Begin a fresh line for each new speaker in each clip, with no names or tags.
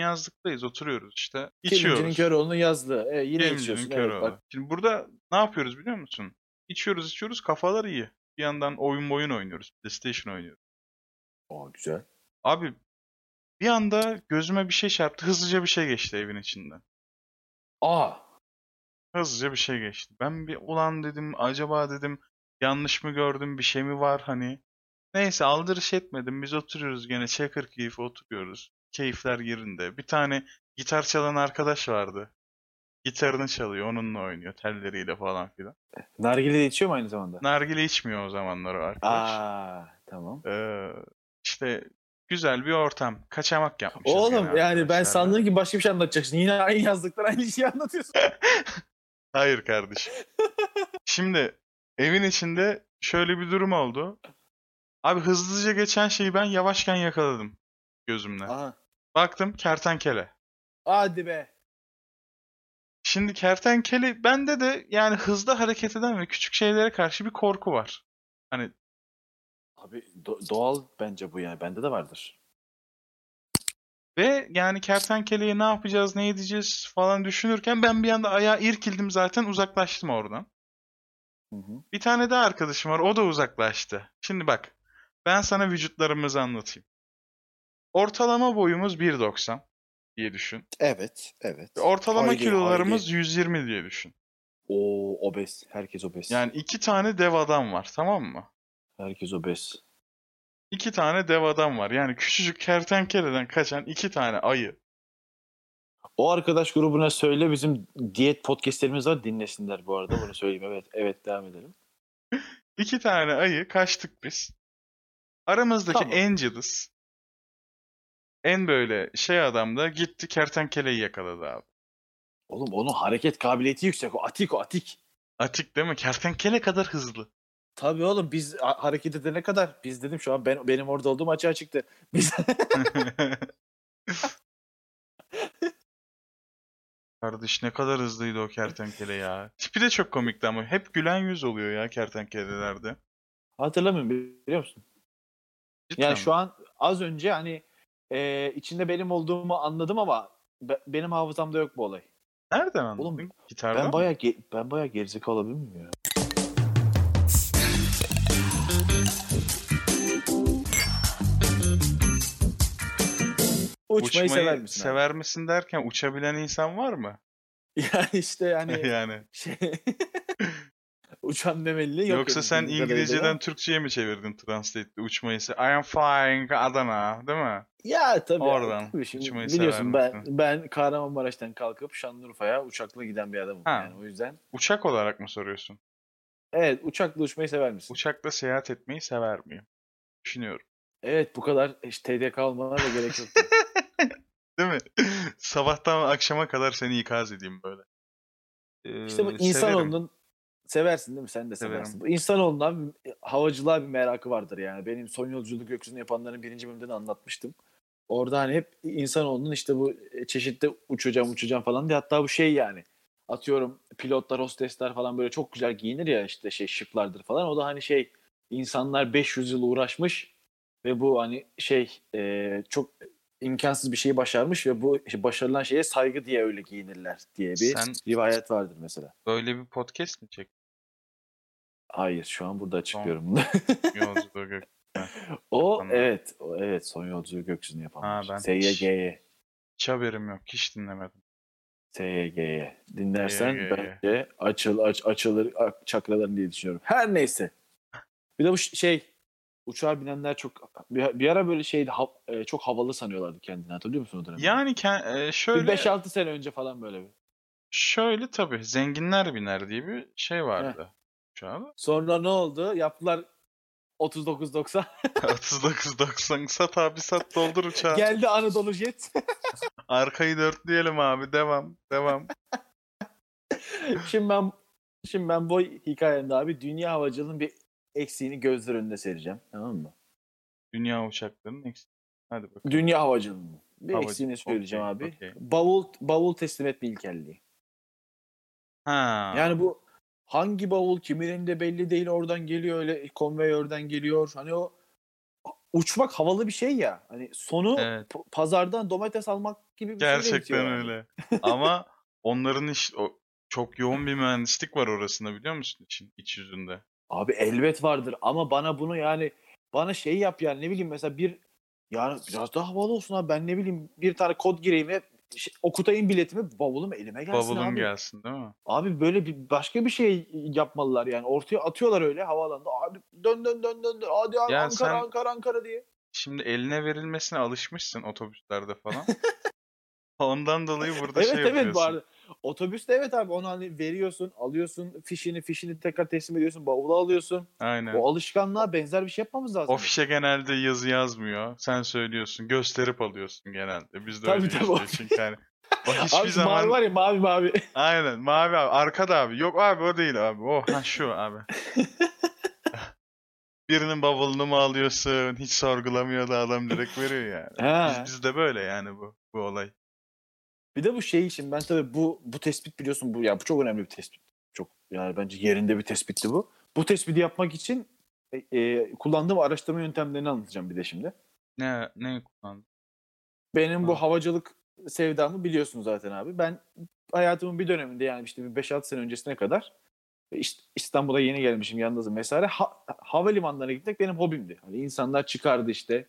yazlıktayız oturuyoruz işte. İçiyoruz.
Köroğlu'nun yazdığı. E, yine
Kilimcinin
içiyorsun. Evet, bak.
Şimdi burada ne yapıyoruz biliyor musun? İçiyoruz içiyoruz kafalar iyi. Bir yandan oyun oyun oynuyoruz. PlayStation oynuyoruz.
Aa, güzel.
Abi bir anda gözüme bir şey çarptı. Hızlıca bir şey geçti evin içinden.
Aa.
Hızlıca bir şey geçti. Ben bir ulan dedim acaba dedim yanlış mı gördüm bir şey mi var hani. Neyse aldırış etmedim. Biz oturuyoruz gene çakır keyfi oturuyoruz. Keyifler yerinde. Bir tane gitar çalan arkadaş vardı. Gitarını çalıyor onunla oynuyor telleriyle falan filan.
Nargile de içiyor mu aynı zamanda?
Nargile içmiyor o zamanlar o arkadaş.
Aa, tamam.
Ee, işte güzel bir ortam. Kaçamak yapmışız
Oğlum yani ben sandım ki başka bir şey anlatacaksın. Yine aynı yazdıklar aynı şeyi anlatıyorsun.
Hayır kardeşim. Şimdi evin içinde şöyle bir durum oldu. Abi hızlıca geçen şeyi ben yavaşken yakaladım gözümle.
Aha.
Baktım kertenkele.
Hadi be.
Şimdi kertenkele bende de yani hızlı hareket eden ve küçük şeylere karşı bir korku var. Hani
Abi do- doğal bence bu yani. Bende de vardır.
ve yani kertenkeleye ne yapacağız, ne edeceğiz falan düşünürken ben bir anda ayağa irkildim zaten uzaklaştım oradan.
Hı hı.
Bir tane daha arkadaşım var. O da uzaklaştı. Şimdi bak. Ben sana vücutlarımızı anlatayım. Ortalama boyumuz 1.90 diye düşün.
Evet, evet.
Ve Ortalama
Haydi,
kilolarımız
haydi.
120 diye düşün.
Oo obez. Herkes obez.
Yani iki tane dev adam var tamam mı?
Herkes obez.
İki tane dev adam var. Yani küçücük kertenkeleden kaçan iki tane ayı.
O arkadaş grubuna söyle bizim diyet podcastlerimiz var dinlesinler bu arada. Bunu söyleyeyim. Evet, evet devam edelim.
İki tane ayı kaçtık biz. Aramızdaki
Tamam.
cılız, en böyle şey adam da gitti kertenkeleyi yakaladı abi.
Oğlum onun hareket kabiliyeti yüksek. O atik o atik.
Atik değil mi? Kertenkele kadar hızlı.
Tabii oğlum biz ha- hareket edene kadar biz dedim şu an ben benim orada olduğum açığa çıktı. Biz
Kardeş ne kadar hızlıydı o kertenkele ya. Tipi de çok komikti ama hep gülen yüz oluyor ya kertenkelelerde.
hatırlamıyorum biliyor musun?
Cidden
Yani
mi?
şu an az önce hani e, içinde benim olduğumu anladım ama be- benim hafızamda yok bu olay.
Nereden anladın?
Oğlum,
Gitarda
Ben bayağı ge- ben bayağı gerizekalı olabilir miyim ya? Uçmayı, sever misin? abi?
sever misin derken uçabilen insan var mı?
Yani işte yani
yani.
şey uçan memeli yok.
Yoksa sen. İngilizceden Türkçe'ye mi çevirdin Translate'de uçmayı? I am flying Adana değil mi?
Ya tabii.
Oradan
Tabii şimdi
uçmayı
biliyorsun ben
misin?
ben Kahramanmaraş'tan kalkıp Şanlıurfa'ya uçakla giden bir adamım
Ha.
yani o yüzden.
Uçak olarak mı soruyorsun?
Evet uçakla uçmayı sever misin?
Uçakla seyahat etmeyi sever miyim? Düşünüyorum.
Evet bu kadar işte TDK olmana da gerek yoktu.
Değil mi? Sabahtan akşama kadar seni ikaz edeyim böyle. Ee,
İşte bu
severim.
insanoğlunun seversin değil mi? Sen de
Severim.
seversin. Bu insanoğlundan bir- havacılığa bir merakı vardır yani. Benim son yolculuk gökyüzünü yapanların birinci bölümünde de anlatmıştım. Orada hani hep insanoğlunun işte bu çeşitli uçacağım uçacağım falan diye hatta bu şey yani atıyorum pilotlar hostesler falan böyle çok güzel giyinir ya işte şey şıklardır falan. O da hani şey insanlar 500 yıl uğraşmış ve bu hani şey e, çok imkansız bir şeyi başarmış ve bu başarılan şeye saygı diye öyle giyinirler diye bir
Sen-
rivayet vardır mesela.
Böyle bir podcast mi çek?
Hayır şu an burada açıklıyorum.
Yolculuğu gök.
o evet o evet son yolculuğu gökyüzünü yapanlar.
Ha, ben
SYG'ye.
Hiç haberim yok. Hiç dinlemedim.
SYG'ye. Dinlersen
SYG'ye.
bence açıl aç, açılır çakraların diye düşünüyorum. Her neyse. Bir de bu şey uçağa binenler çok bir, bir ara böyle şeydi ha- e, çok havalı sanıyorlardı kendini hatırlıyor musun o dönemi?
Yani ke- e, şöyle
5-6 sene önce falan böyle bir.
şöyle tabii zenginler biner diye bir şey vardı. Şu an
Sonra ne oldu? Yaptılar 39.90.
39.90 sat abi sat doldur uçağı.
Geldi Anadolu Jet.
Arkayı dörtleyelim abi devam devam.
şimdi ben şimdi ben bu hikayemde abi dünya havacılığının bir eksiğini gözler önünde sereceğim. Tamam mı?
Dünya uçaklarının eksik. Hadi bakalım.
Dünya havacılığının bir
Havacı-
eksiğini söyleyeceğim
okey,
abi.
okey.
Bavul bavul teslim etme ilkelliği.
Ha.
Yani bu hangi bavul kimin elinde belli değil oradan geliyor öyle konveyörden geliyor. Hani o uçmak havalı bir şey ya. Hani sonu
Evet.
pazardan domates almak gibi bir bitiyor
Gerçekten
yani.
öyle. Ama onların iş o çok yoğun bir mühendislik var orasında biliyor musun için iç yüzünde.
Abi elbet vardır ama bana bunu yani bana şey yap yani ne bileyim mesela bir yani biraz daha havalı olsun abi ben ne bileyim bir tane kod gireyim ve şey, okutayım biletimi bavulum elime gelsin
Bavulun
abi.
gelsin değil mi?
Abi böyle bir başka bir şey yapmalılar yani ortaya atıyorlar öyle havaalanında abi dön dön dön dön dön hadi abi
Ya
Ankara
sen-
Ankara Ankara diye.
Şimdi eline verilmesine alışmışsın otobüslerde falan. Ondan dolayı burada
evet
şey
evet
yapıyorsun.
arada. Otobüste evet abi onu hani veriyorsun alıyorsun fişini fişini tekrar teslim ediyorsun bavula alıyorsun.
Aynen.
O alışkanlığa benzer bir şey yapmamız lazım.
O fişe genelde yazı yazmıyor. Sen söylüyorsun. Gösterip alıyorsun genelde. Biz de
Tabii,
öyle
tabii,
işte çünkü hani o hiçbir
abi
zaman
mavi var ya mavi mavi.
Aynen mavi abi. Arkada abi. Yok abi o değil abi. O ha şu abi. Birinin bavulunu mu alıyorsun? Hiç sorgulamıyor da adam direkt veriyor yani.
Ha.
Biz, bizde böyle yani bu bu olay.
Bir de bu şey için ben tabii bu bu tespit biliyorsun bu ya bu çok önemli bir tespit. Çok yani bence yerinde bir tespitti bu. Bu tespiti yapmak için e, e, kullandığım araştırma yöntemlerini anlatacağım bir de şimdi.
Ne ne kullandın?
Benim bu
Ha.
havacılık sevdamı biliyorsun zaten abi. Ben hayatımın bir döneminde yani işte bir 5-6 sene öncesine kadar işte İstanbul'a yeni gelmişim yalnızım vesaire. Ha, havalimanlarına gitmek benim hobimdi. Hani insanlar çıkardı işte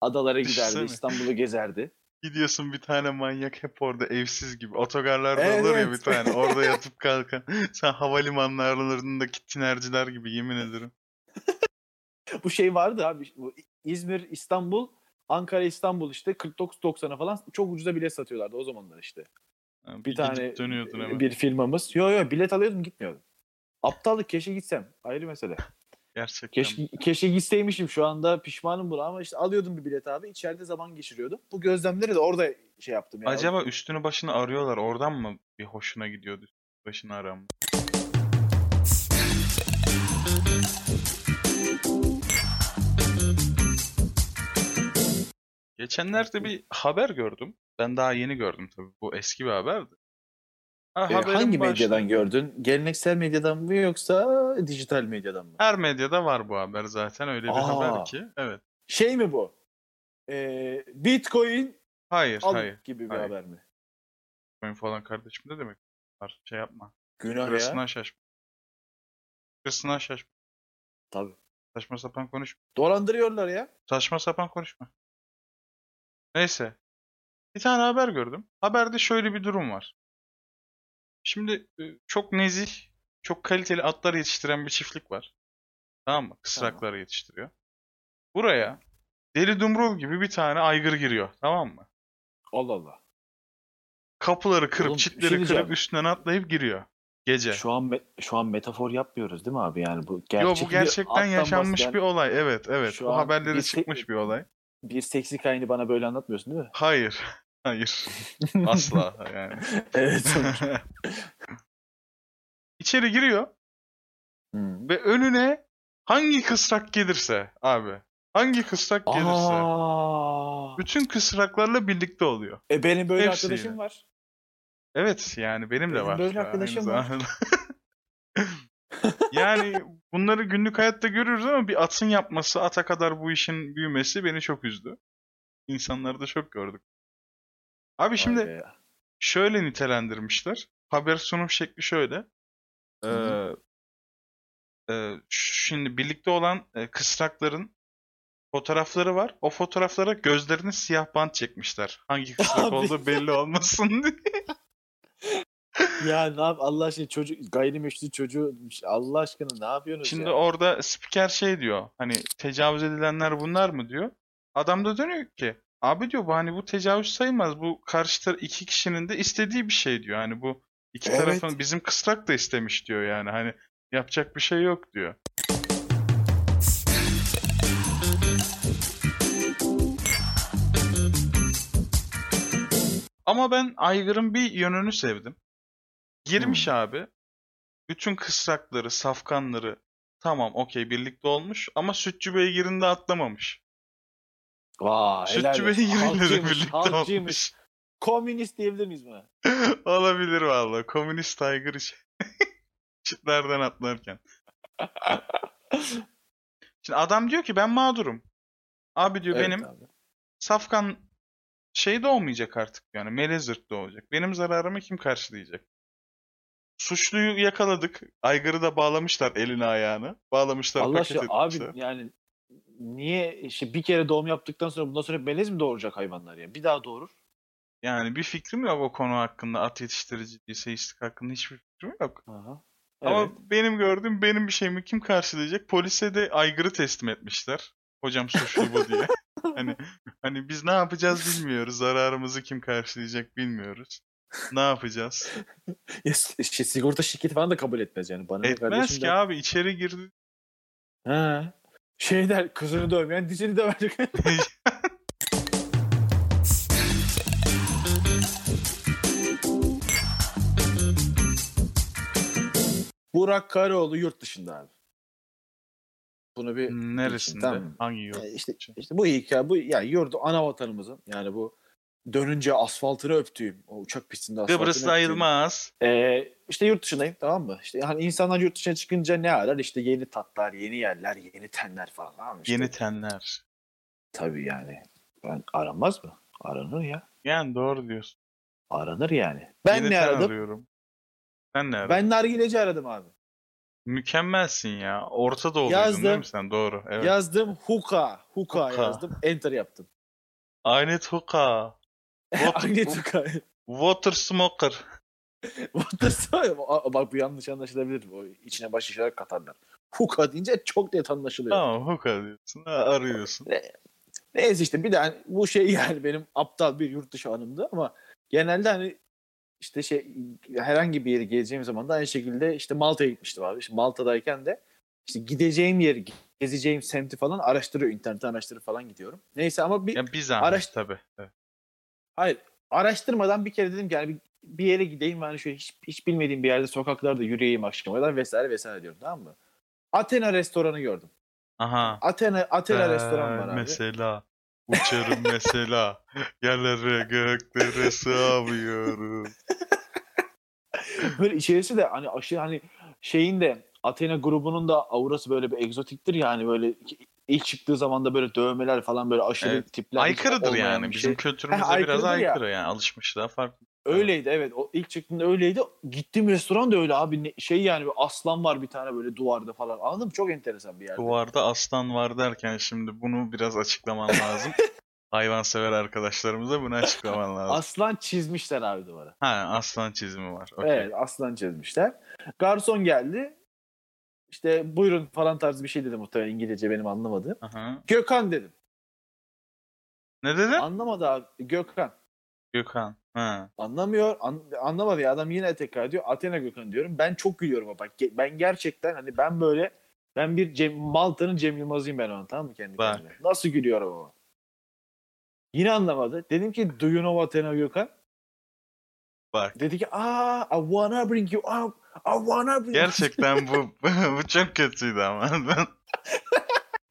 adalara giderdi. İstanbul'u gezerdi.
Gidiyorsun bir tane manyak hep orada evsiz gibi. Otogarlarda
Evet,
olur ya bir tane. Orada yatıp kalkan. Sen havalimanlarındaki tinerciler gibi yemin ederim.
bu şey vardı abi. Bu İzmir, İstanbul, Ankara, İstanbul işte 49.90'a falan çok ucuza bilet satıyorlardı o zamanlar işte.
Ha,
Bir
gidip
tane
dönüyordun hemen.
bir firmamız. Yo yo bilet alıyordum gitmiyordum. Aptallık keşke gitsem. Ayrı mesele.
Gerçekten.
Keşke, keşke gitseymişim şu anda pişmanım buna ama işte alıyordum bir bilet abi içeride zaman geçiriyordum. Bu gözlemleri de orada şey yaptım yani.
Acaba üstünü başını arıyorlar. Oradan mı bir hoşuna gidiyordu başını aram? Geçenlerde bir haber gördüm. Ben daha yeni gördüm tabii. Bu eski bir haberdi. Ha, haberin
hangi
başlığı-
medyadan gördün? Geleneksel medyadan mı yoksa dijital medyadan mı?
Her medyada var bu haber zaten. Öyle bir
Aa.
haber ki. Evet.
Şey mi bu? Ee, Bitcoin
Hayır,
al
hayır.
gibi bir
hayır.
haber mi?
Bitcoin falan kardeşim ne demek? Var, Şey yapma.
Günah
Kırısından
ya.
şaşma. Kırısından şaşma.
Tabii.
Saçma sapan konuşma.
Dolandırıyorlar ya.
Saçma sapan konuşma. Neyse. Bir tane haber gördüm. Haberde şöyle bir durum var. Şimdi e, çok nezih, çok kaliteli atlar yetiştiren bir çiftlik var. Tamam mı? Kısrakları yetiştiriyor. Buraya deli dumrul gibi bir tane aygır giriyor. Tamam mı?
Allah Allah.
Kapıları kırıp,
Oğlum,
çitleri
şey
kırıp üstünden atlayıp giriyor. Gece.
Şu an şu an metafor yapmıyoruz değil mi abi? Yani bu
Yo
gerçek
bu gerçekten yaşanmış
bahseden-
bir olay. Evet, evet.
Şu
Bu haberlere
bir
çıkmış bir olay.
bir seksi kayını bana böyle anlatmıyorsun değil mi?
Hayır. Hayır. Asla yani.
evet.
İçeri giriyor
Hmm.
ve önüne hangi kısrak gelirse abi. Hangi kısrak gelirse.
Aa.
Bütün kısraklarla birlikte oluyor.
E benim böyle
Hepsiyle.
arkadaşım var.
Evet yani benim de
Benim
var.
böyle arkadaşım var.
yani bunları günlük hayatta görüyoruz ama bir atın yapması, ata kadar bu işin büyümesi beni çok üzdü. İnsanları da çok gördük. Abi şimdi şöyle nitelendirmişler. Haber sunum şekli şöyle. Ee,
Hı
e, şimdi birlikte olan e, kısrakların fotoğrafları var. O fotoğraflara gözlerini siyah bant çekmişler. Hangi kısrak
Abi.
olduğu belli olmasın diye.
Ya ne yap Allah aşkına çocuk gayrimeşru çocuğu Allah aşkına ne yapıyorsunuz
Şimdi
ya?
orada spiker şey diyor. Hani tecavüz edilenler bunlar mı diyor. Adam da dönüyor ki abi diyor bu hani bu tecavüz sayılmaz. Bu karşı iki kişinin de istediği bir şey diyor. Hani bu iki
Evet.
tarafın bizim kısrak da istemiş diyor yani. Hani yapacak bir şey yok diyor. Ama ben Aygır'ın bir yönünü sevdim. Girmiş
Hmm.
abi. Bütün kısrakları, safkanları tamam okey birlikte olmuş ama Sütçü Beygir'inde atlamamış.
Vay helal
Sütçü
olsun.
De
Halkçıymış,
birlikte
halkçıymış.
olmuş.
Komünist diyebilir miyiz buna?
Olabilir valla. Komünist Tiger için. Çitlerden atlarken. Şimdi adam diyor ki ben mağdurum. Abi diyor
Evet
benim
abi.
safkan şey de olmayacak artık yani melezırt da olacak. Benim zararımı kim karşılayacak? Suçluyu yakaladık. Aygırı da bağlamışlar elini ayağını. Bağlamışlar
Allah
paket
aşkına abi
etmişler.
yani niye işte bir kere doğum yaptıktan sonra bundan sonra melez mi doğuracak hayvanlar ya? Bir daha doğurur.
Yani bir fikrim yok o konu hakkında. At yetiştiriciliği, seyislik hakkında hiçbir fikrim yok.
Aha.
Ama
Evet.
benim gördüğüm benim bir şeyimi kim karşılayacak? Polise de aygırı teslim etmişler. Hocam suçlu bu diye. hani hani biz ne yapacağız bilmiyoruz. Zararımızı kim karşılayacak bilmiyoruz. Ne yapacağız?
Ya, şey, sigorta şirketi falan da kabul etmez yani. Bana
Etmez ki
der.
abi içeri girdi.
Ha. Şey der kızını dövmeyen dizini döver. Burak Karaoğlu yurt dışında abi. Bunu bir
Neresinde?
Tamam.
Hangi yurt?
E, işte işte bu hikaye bu yani yurdu ana vatanımızın yani bu dönünce asfaltını öptüğüm o uçak pistinde asfaltını
Kıbrıs'ta ayılmaz.
Ee, işte yurt dışındayım tamam mı? İşte hani insanlar yurt dışına çıkınca ne arar? İşte yeni tatlar, yeni yerler, yeni tenler falan. Tamam? İşte,
Yeni tenler.
Tabii yani. Ben aranmaz mı? Aranır ya.
Yani doğru diyorsun.
Aranır yani. Ben
Yeni
ne aradım?
arıyorum. Sen ne aradın?
Ben nargileci aradım abi.
Mükemmelsin ya. Orta Doğuluydun
Yazdım.
değil mi sen? Doğru. Evet.
Yazdım huka. Huka
Huka.
yazdım. Enter yaptım.
Aynet Hoka. What-
Aynı huka.
Water Smoker.
Bak bu yanlış anlaşılabilir. O içine başka şeyler katarlar. Huka deyince çok net anlaşılıyor.
Tamam Hoka diyorsun. Ha, arıyorsun.
Neyse işte bir de hani bu şey yani benim aptal bir yurt dışı anımdı ama genelde hani işte şey herhangi bir yere geleceğim zaman da aynı şekilde işte Malta'ya gitmiştim abi. İşte Malta'dayken de işte gideceğim yeri, gezeceğim semti falan araştırıyor. internetten araştırıp falan gidiyorum. Neyse ama bir
Ya bir zahmet
Araş-
tabii. Evet.
Hayır araştırmadan bir kere dedim ki yani bir, bir yere gideyim ve hani şöyle hiç, hiç bilmediğim bir yerde sokaklarda yürüyeyim akşama kadar vesaire vesaire diyorum tamam mı? Athena restoranı gördüm.
Aha.
Athena Athena restoran var
Ben
abi.
Mesela. Uçarım mesela. Yerlere göklere sığamıyorum.
böyle içerisi de hani aşırı hani şeyin de Athena grubunun da aurası böyle bir egzotiktir yani böyle ilk çıktığı zaman da böyle dövmeler falan böyle aşırı
Evet.
tipler.
Aykırıdır yani. Bizim
şey.
kültürümüze
Ha,
biraz
ya.
aykırı yani. Alışmışlar farklı.
Öyleydi evet. O ilk çıktığında öyleydi. Gittiğim restoran da öyle abi. Ne- şey yani bir aslan var bir tane böyle duvarda falan. Anladın mı? Çok enteresan bir yer.
Duvarda aslan var derken şimdi bunu biraz açıklaman lazım. Hayvansever arkadaşlarımıza bunu açıklaman lazım.
Aslan çizmişler abi duvara.
ha aslan çizimi var. Okey.
Evet aslan çizmişler. Garson geldi. İşte buyurun falan tarzı bir şey dedi muhtemelen İngilizce benim anlamadığım.
Aha.
Gökhan dedim.
Ne dedin?
Anlamadı abi. Gökhan.
Gökhan. Ha.
Anlamıyor. an- anlamadı ya. Adam yine tekrar diyor. Athena Gökhan diyorum. Ben çok gülüyorum bak. ge- Ben gerçekten hani ben böyle ben bir Cem, Malta'nın Cem Yılmaz'ıyım ben ona tamam mı kendi
Bak.
kendime. Nasıl gülüyorum ama. Yine anlamadı. Dedim ki do you know Athena Gökhan?
Bak.
Dedi ki aa I wanna bring you up. I wanna bring
Gerçekten bu bu çok kötüydü ama. Ben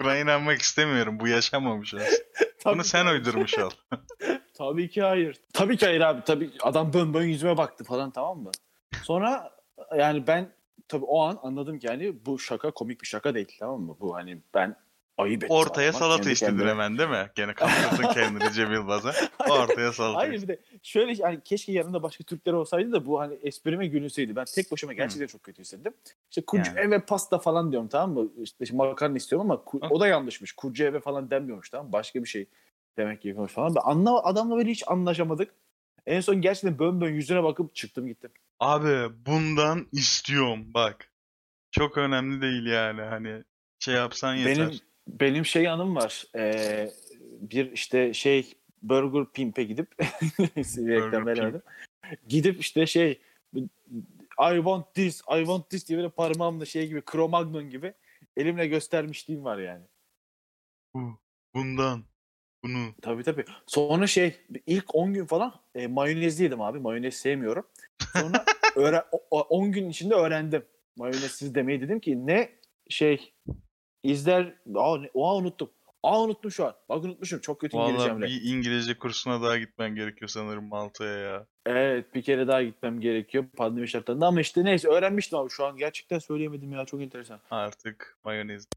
buna inanmak istemiyorum. Bu yaşamamış aslında. Bunu sen uydurmuş ol.
Tabii ki hayır. Tabii ki hayır abi. Tabii adam bön bön yüzüme baktı falan tamam mı? Sonra yani ben tabii o an anladım ki yani bu şaka komik bir şaka değil tamam mı? Bu hani ben ayıp ettim.
Ortaya
adama,
salata
kendi
istedin hemen değil mi? Gene kaptırdın kendini Cem Yılmaz'a. Ortaya salata
Hayır bir de şöyle hani keşke yanında başka Türkler olsaydı da bu hani esprime gülünseydi. Ben tek başıma gerçekten çok kötü hissettim. İşte kurcu
Yani.
eve pasta falan diyorum tamam mı? İşte işte makarna istiyorum ama ku- o da yanlışmış. Kurcu eve falan denmiyormuş tamam mı? Başka bir şey demek ki yapıyormuş falan. Ben anla, adamla böyle hiç anlaşamadık. En son gerçekten bön bön yüzüne bakıp çıktım gittim.
Abi bundan istiyorum bak. Çok önemli değil yani hani şey yapsan yeter.
Benim benim şey anım var. Ee, bir işte şey Burger Pimp'e gidip reklam. Gidip işte şey I want this, I want this diye böyle parmağımla şey gibi Cro-Magnon gibi elimle göstermişliğim var yani.
Bu, bundan. Bunu.
Tabii tabii. Sonra şey ilk 10 gün falan e, mayonezli yedim abi. Mayonez sevmiyorum. Sonra öğren, o- o- 10 gün içinde öğrendim. Mayonezsiz demeyi dedim ki ne şey izler. Aa, ne, aa unuttum. Aa unuttum şu an. Bak unutmuşum. Çok kötü
Vallahi
İngilizcemle.
bir İngilizce kursuna daha gitmen gerekiyor sanırım Malta'ya ya.
Evet bir kere daha gitmem gerekiyor pandemi şartlarında ama işte neyse öğrenmiştim abi şu an. Gerçekten söyleyemedim ya çok enteresan.
Artık mayonez.